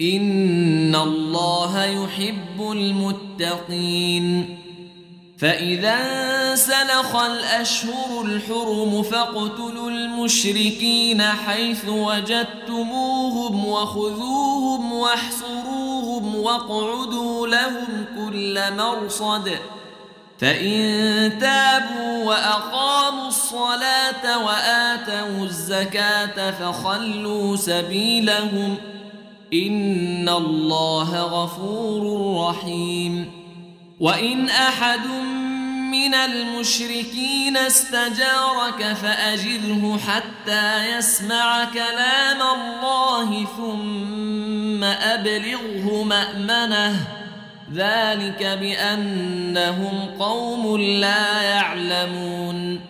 إن الله يحب المتقين فإذا سلخ الأشهر الحرم فاقتلوا المشركين حيث وجدتموهم وخذوهم واحصروهم واقعدوا لهم كل مرصد فإن تابوا وأقاموا الصلاة وآتوا الزكاة فخلوا سبيلهم إن الله غفور رحيم. وإن أحد من المشركين استجارك فأجره حتى يسمع كلام الله ثم أبلغه مأمنه. ذلك بأنهم قوم لا يعلمون.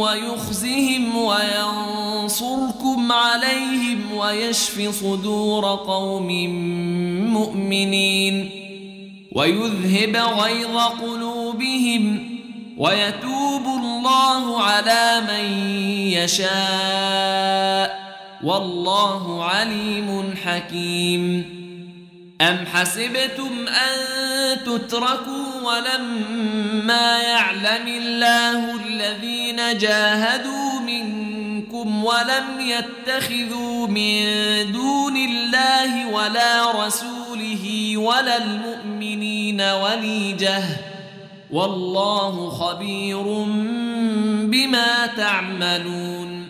ويخزهم وينصركم عليهم ويشف صدور قوم مؤمنين ويذهب غيظ قلوبهم ويتوب الله على من يشاء والله عليم حكيم أم حسبتم أن تتركوا ولما يعلم الله الذين جاهدوا منكم ولم يتخذوا من دون الله ولا رسوله ولا المؤمنين وليجه والله خبير بما تعملون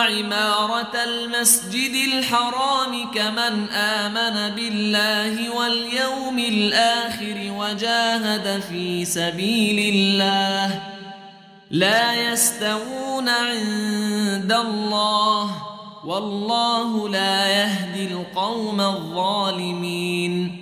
وعمارة المسجد الحرام كمن آمن بالله واليوم الآخر وجاهد في سبيل الله لا يستوون عند الله والله لا يهدي القوم الظالمين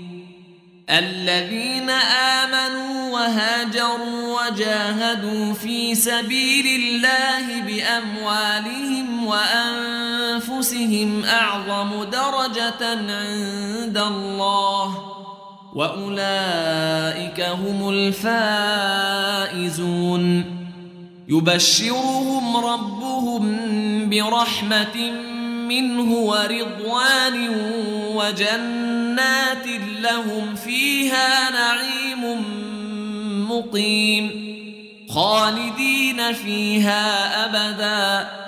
الذين آمنوا وهاجروا وجاهدوا في سبيل الله بأموالهم وأنفسهم أعظم درجة عند الله وأولئك هم الفائزون. يبشرهم ربهم برحمة منه ورضوان وجنات لهم فيها نعيم مقيم خالدين فيها أبدا.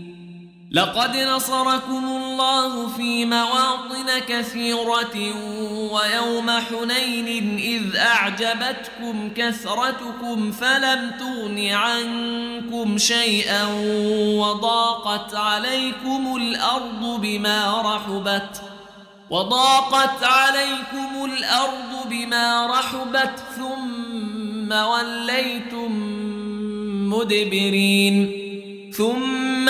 لقد نصركم الله في مواطن كثيرة ويوم حنين إذ أعجبتكم كثرتكم فلم تغن عنكم شيئا وضاقت عليكم الأرض بما رحبت وضاقت عليكم الأرض بما رحبت ثم وليتم مدبرين ثم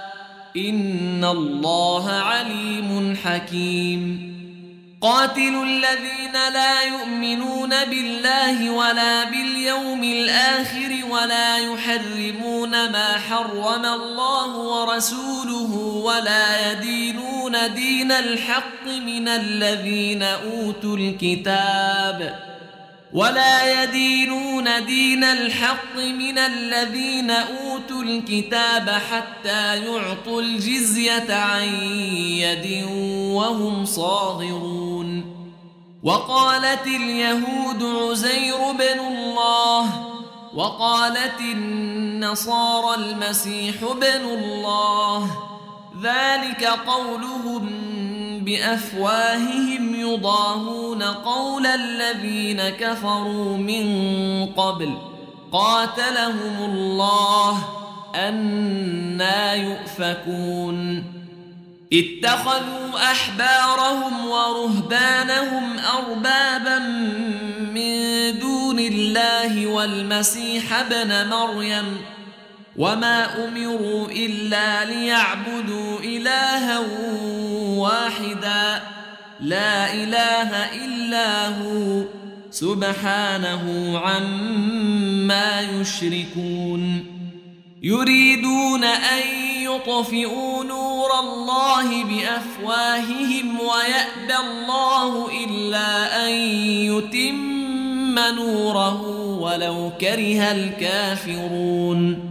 إن الله عليم حكيم. قاتلوا الذين لا يؤمنون بالله ولا باليوم الآخر ولا يحرمون ما حرم الله ورسوله ولا يدينون دين الحق من الذين أوتوا الكتاب. ولا يدينون دين الحق من الذين أوتوا الكتاب حتى يعطوا الجزية عن يد وهم صاغرون. وقالت اليهود عزير بن الله وقالت النصارى المسيح بن الله ذلك قولهم بأفواههم يضاهون قول الذين كفروا من قبل قاتلهم الله أنا يؤفكون اتخذوا أحبارهم ورهبانهم أربابا من دون الله والمسيح ابن مريم وما امروا الا ليعبدوا الها واحدا لا اله الا هو سبحانه عما يشركون يريدون ان يطفئوا نور الله بافواههم ويابى الله الا ان يتم نوره ولو كره الكافرون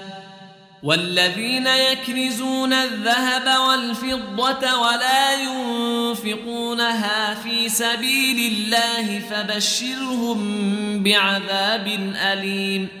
والذين يكنزون الذهب والفضة ولا ينفقونها في سبيل الله فبشرهم بعذاب أليم.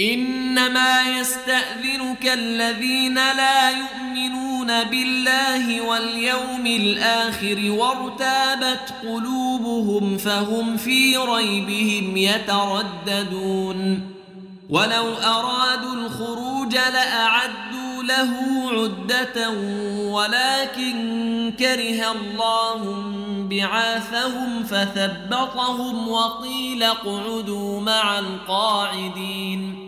إنما يستأذنك الذين لا يؤمنون بالله واليوم الآخر وارتابت قلوبهم فهم في ريبهم يترددون. ولو أرادوا الخروج لأعدوا له عدة ولكن كره الله بعاثهم فثبطهم وقيل اقعدوا مع القاعدين.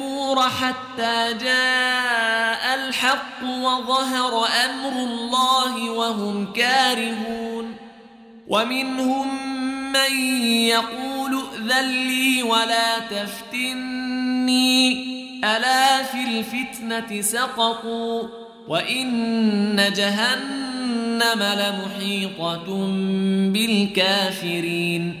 حتى جاء الحق وظهر أمر الله وهم كارهون. ومنهم من يقول ائذن لي ولا تفتني. ألا في الفتنة سقطوا؟ وإن جهنم لمحيطة بالكافرين.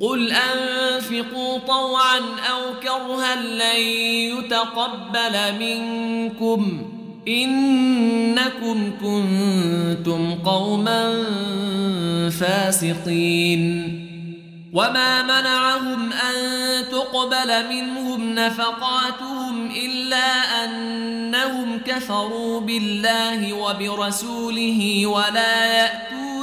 قل أنفقوا طوعا أو كرها لن يتقبل منكم إنكم كنتم قوما فاسقين وما منعهم أن تقبل منهم نفقاتهم إلا أنهم كفروا بالله وبرسوله ولا يأتون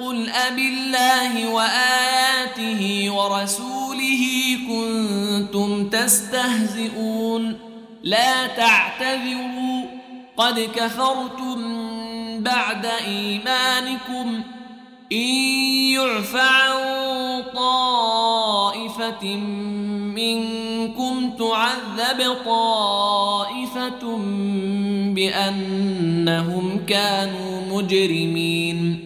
قل أب الله وآياته ورسوله كنتم تستهزئون لا تعتذروا قد كفرتم بعد إيمانكم إن يعف عن طائفة منكم تعذب طائفة بأنهم كانوا مجرمين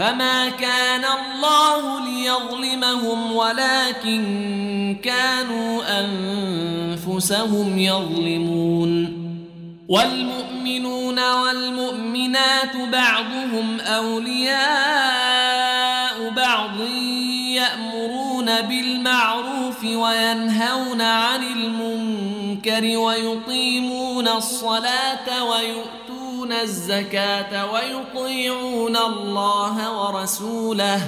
فما كان الله ليظلمهم ولكن كانوا أنفسهم يظلمون والمؤمنون والمؤمنات بعضهم أولياء بعض يأمرون بالمعروف وينهون عن المنكر ويقيمون الصلاة ويؤتون الزكاة ويطيعون الله ورسوله.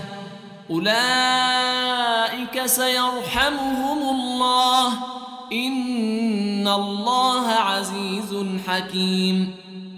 أولئك سيرحمهم الله. إن الله عزيز حكيم.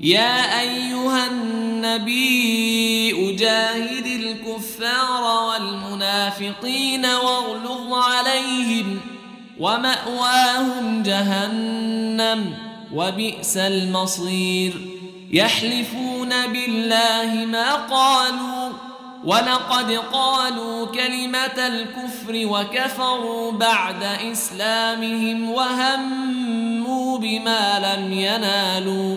يا أيها النبي أجاهد الكفار والمنافقين واغلظ عليهم ومأواهم جهنم وبئس المصير. يحلفون بالله ما قالوا ولقد قالوا كلمة الكفر وكفروا بعد إسلامهم وهموا بما لم ينالوا.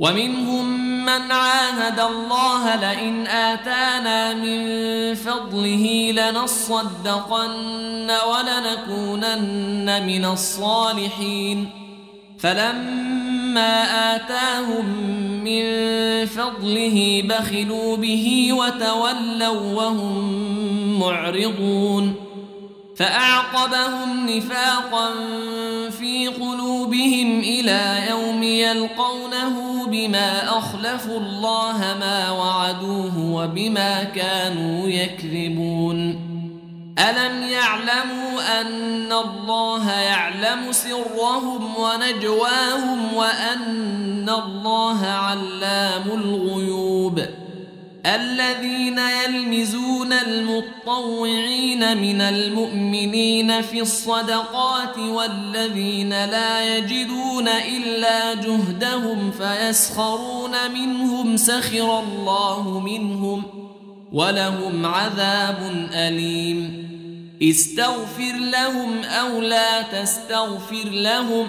ومنهم من عاهد الله لئن آتانا من فضله لنصدقن ولنكونن من الصالحين. فلما آتاهم من فضله بخلوا به وتولوا وهم معرضون. فأعقبهم نفاقا في قلوبهم إلى يوم يلقونه بما أخلفوا الله ما وعدوه وبما كانوا يكذبون. ألم يعلموا أن الله يعلم سرهم ونجواهم وأن الله علام الغيوب؟ الذين يلمزون المطوعين من المؤمنين في الصدقات والذين لا يجدون إلا جهدهم فيسخرون منهم سخر الله منهم ولهم عذاب أليم. استغفر لهم أو لا تستغفر لهم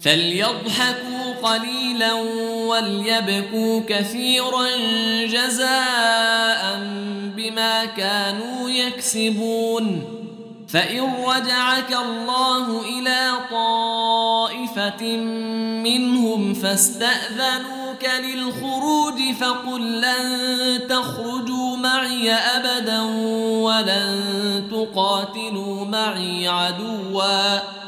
فليضحكوا قليلا وليبكوا كثيرا جزاء بما كانوا يكسبون. فإن رجعك الله إلى طائفة منهم فاستأذنوك للخروج فقل لن تخرجوا معي أبدا ولن تقاتلوا معي عدواً.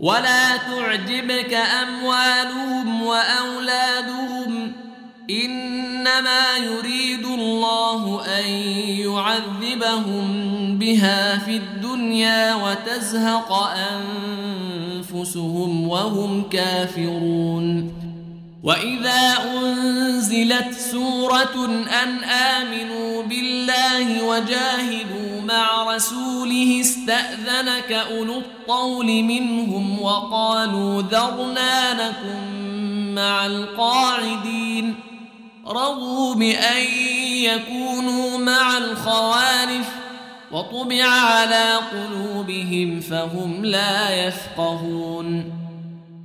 ولا تعجبك أموالهم وأولادهم إنما يريد الله أن يعذبهم بها في الدنيا وتزهق أنفسهم وهم كافرون. وإذا أنزلت سورة أن آمنوا بالله وجاهدوا مع رسوله استأذنك أولو الطول منهم وقالوا ذرنا لكم مع القاعدين. رضوا بأن يكونوا مع الخوالف وطبع على قلوبهم فهم لا يفقهون.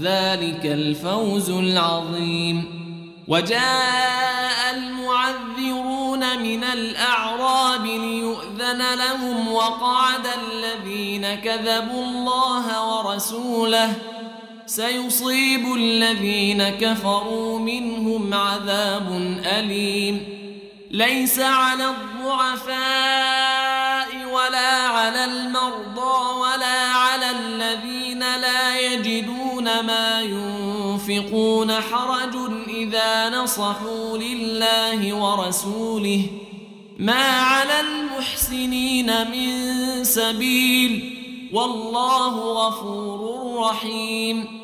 ذلك الفوز العظيم. وجاء المعذرون من الأعراب ليؤذن لهم وقعد الذين كذبوا الله ورسوله. سيصيب الذين كفروا منهم عذاب أليم. ليس على الضعفاء ولا على المرضى يجدون ما ينفقون حرج إذا نصحوا لله ورسوله. ما على المحسنين من سبيل. والله غفور رحيم.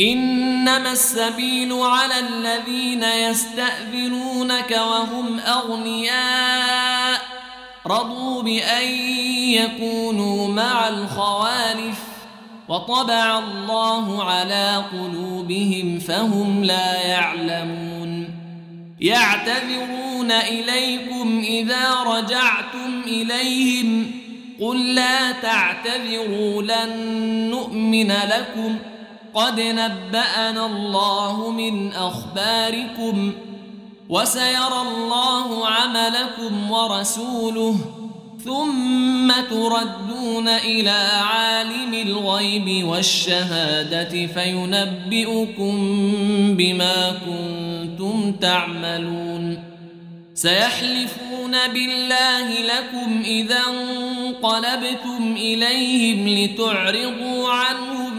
إنما السبيل على الذين يستأذنونك وهم أغنياء. رضوا بأن يكونوا مع الخوالف. وطبع الله على قلوبهم فهم لا يعلمون. يعتذرون إليكم إذا رجعتم إليهم. قل لا تعتذروا لن نؤمن لكم ۖ. قد نبأنا الله من أخباركم وسيرى الله عملكم ورسوله ثم تردون إلى عالم الغيب والشهادة فينبئكم بما كنتم تعملون سيحلفون بالله لكم إذا انقلبتم إليهم لتعرضوا عنهم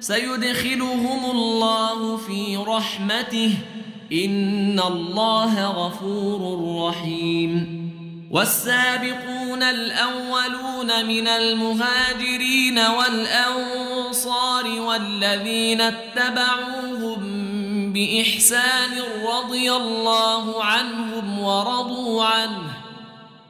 سيدخلهم الله في رحمته. إن الله غفور رحيم. والسابقون الأولون من المهاجرين والأنصار والذين اتبعوهم بإحسان رضي الله عنهم ورضوا عنه.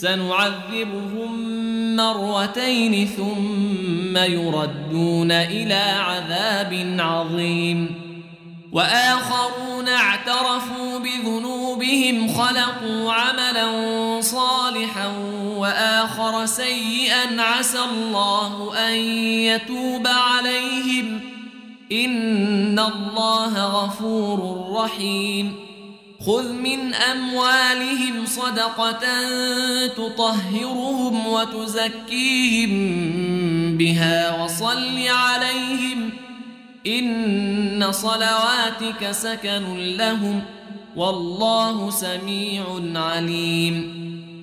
سنعذبهم مرتين ثم يردون إلى عذاب عظيم. وآخرون اعترفوا بذنوبهم خلقوا عملا صالحا وآخر سيئا عسى الله أن يتوب عليهم. إن الله غفور رحيم. خذ من أموالهم صدقة تطهرهم وتزكيهم بها وصل عليهم ۖ إن صلواتك سكن لهم والله سميع عليم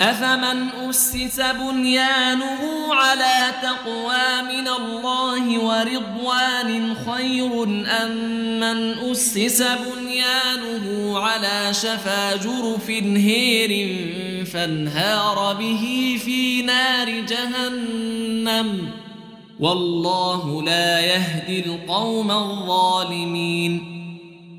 أفمن أسس بنيانه على تقوى من الله ورضوان خير أم من أسس بنيانه على شفا جرف هير فانهار به في نار جهنم؟ والله لا يهدي القوم الظالمين.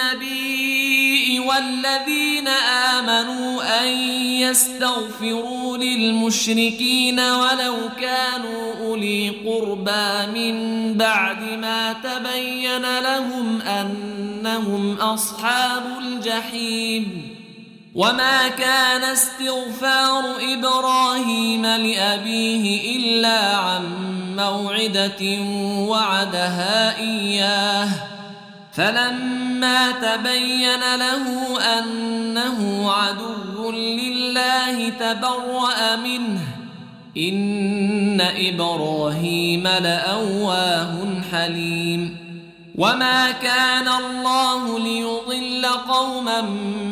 للنبي والذين آمنوا أن يستغفروا للمشركين ولو كانوا أولي قربى من بعد ما تبين لهم أنهم أصحاب الجحيم وما كان استغفار إبراهيم لأبيه إلا عن موعدة وعدها إياه فلما تبين له أنه عدو لله تبرأ منه. إن إبراهيم لأواه حليم. وما كان الله ليضل قوما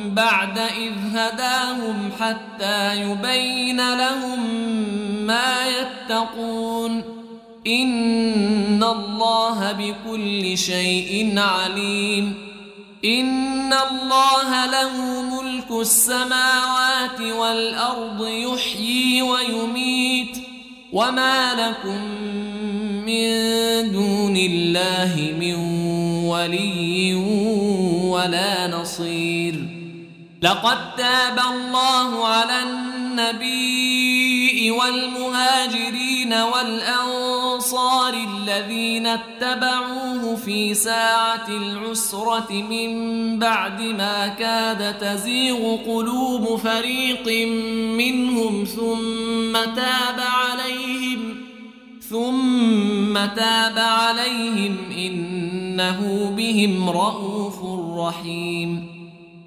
بعد إذ هداهم حتى يبين لهم ما يتقون. إن الله بكل شيء عليم إن الله له ملك السماوات والأرض يحيي ويميت وما لكم من دون الله من ولي ولا نصير لقد تاب الله على النبي والمهاجرين والأنصار الذين اتبعوه في ساعة العسرة من بعد ما كاد تزيغ قلوب فريق منهم ثم تاب عليهم ثم تاب عليهم إنه بهم رءوف رحيم.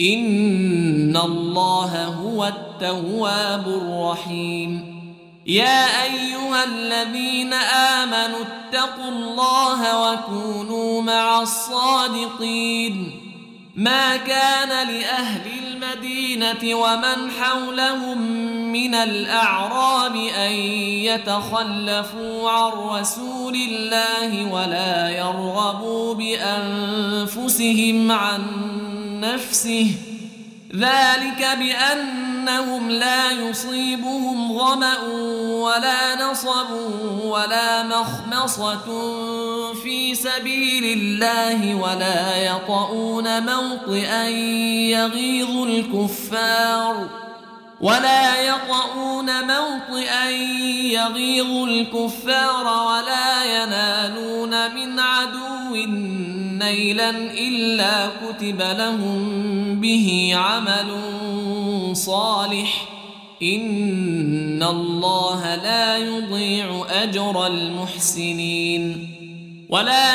إن الله هو التواب الرحيم يا أيها الذين آمنوا اتقوا الله وكونوا مع الصادقين ما كان لأهل المدينة ومن حولهم من الأعراب أن يتخلفوا عن رسول الله ولا يرغبوا بأنفسهم عن نفسه. ذلك بأنهم لا يصيبهم ظمأ ولا نصب ولا مخمصة في سبيل الله ولا يطؤون موطئا يغيظ الكفار. ولا يطؤون موطئا يغيظ الكفار ولا ينالون من عدو نيلا إلا كتب لهم به عمل صالح. إن الله لا يضيع أجر المحسنين. ولا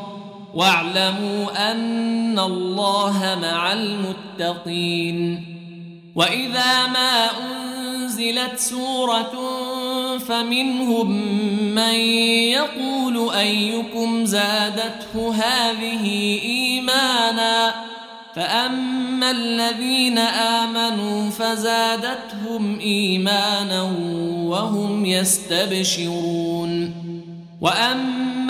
واعلموا أن الله مع المتقين. وإذا ما أنزلت سورة فمنهم من يقول أيكم زادته هذه إيماناً؟ فأما الذين آمنوا فزادتهم إيمانا وهم يستبشرون.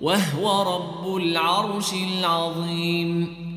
وهو رب العرش العظيم.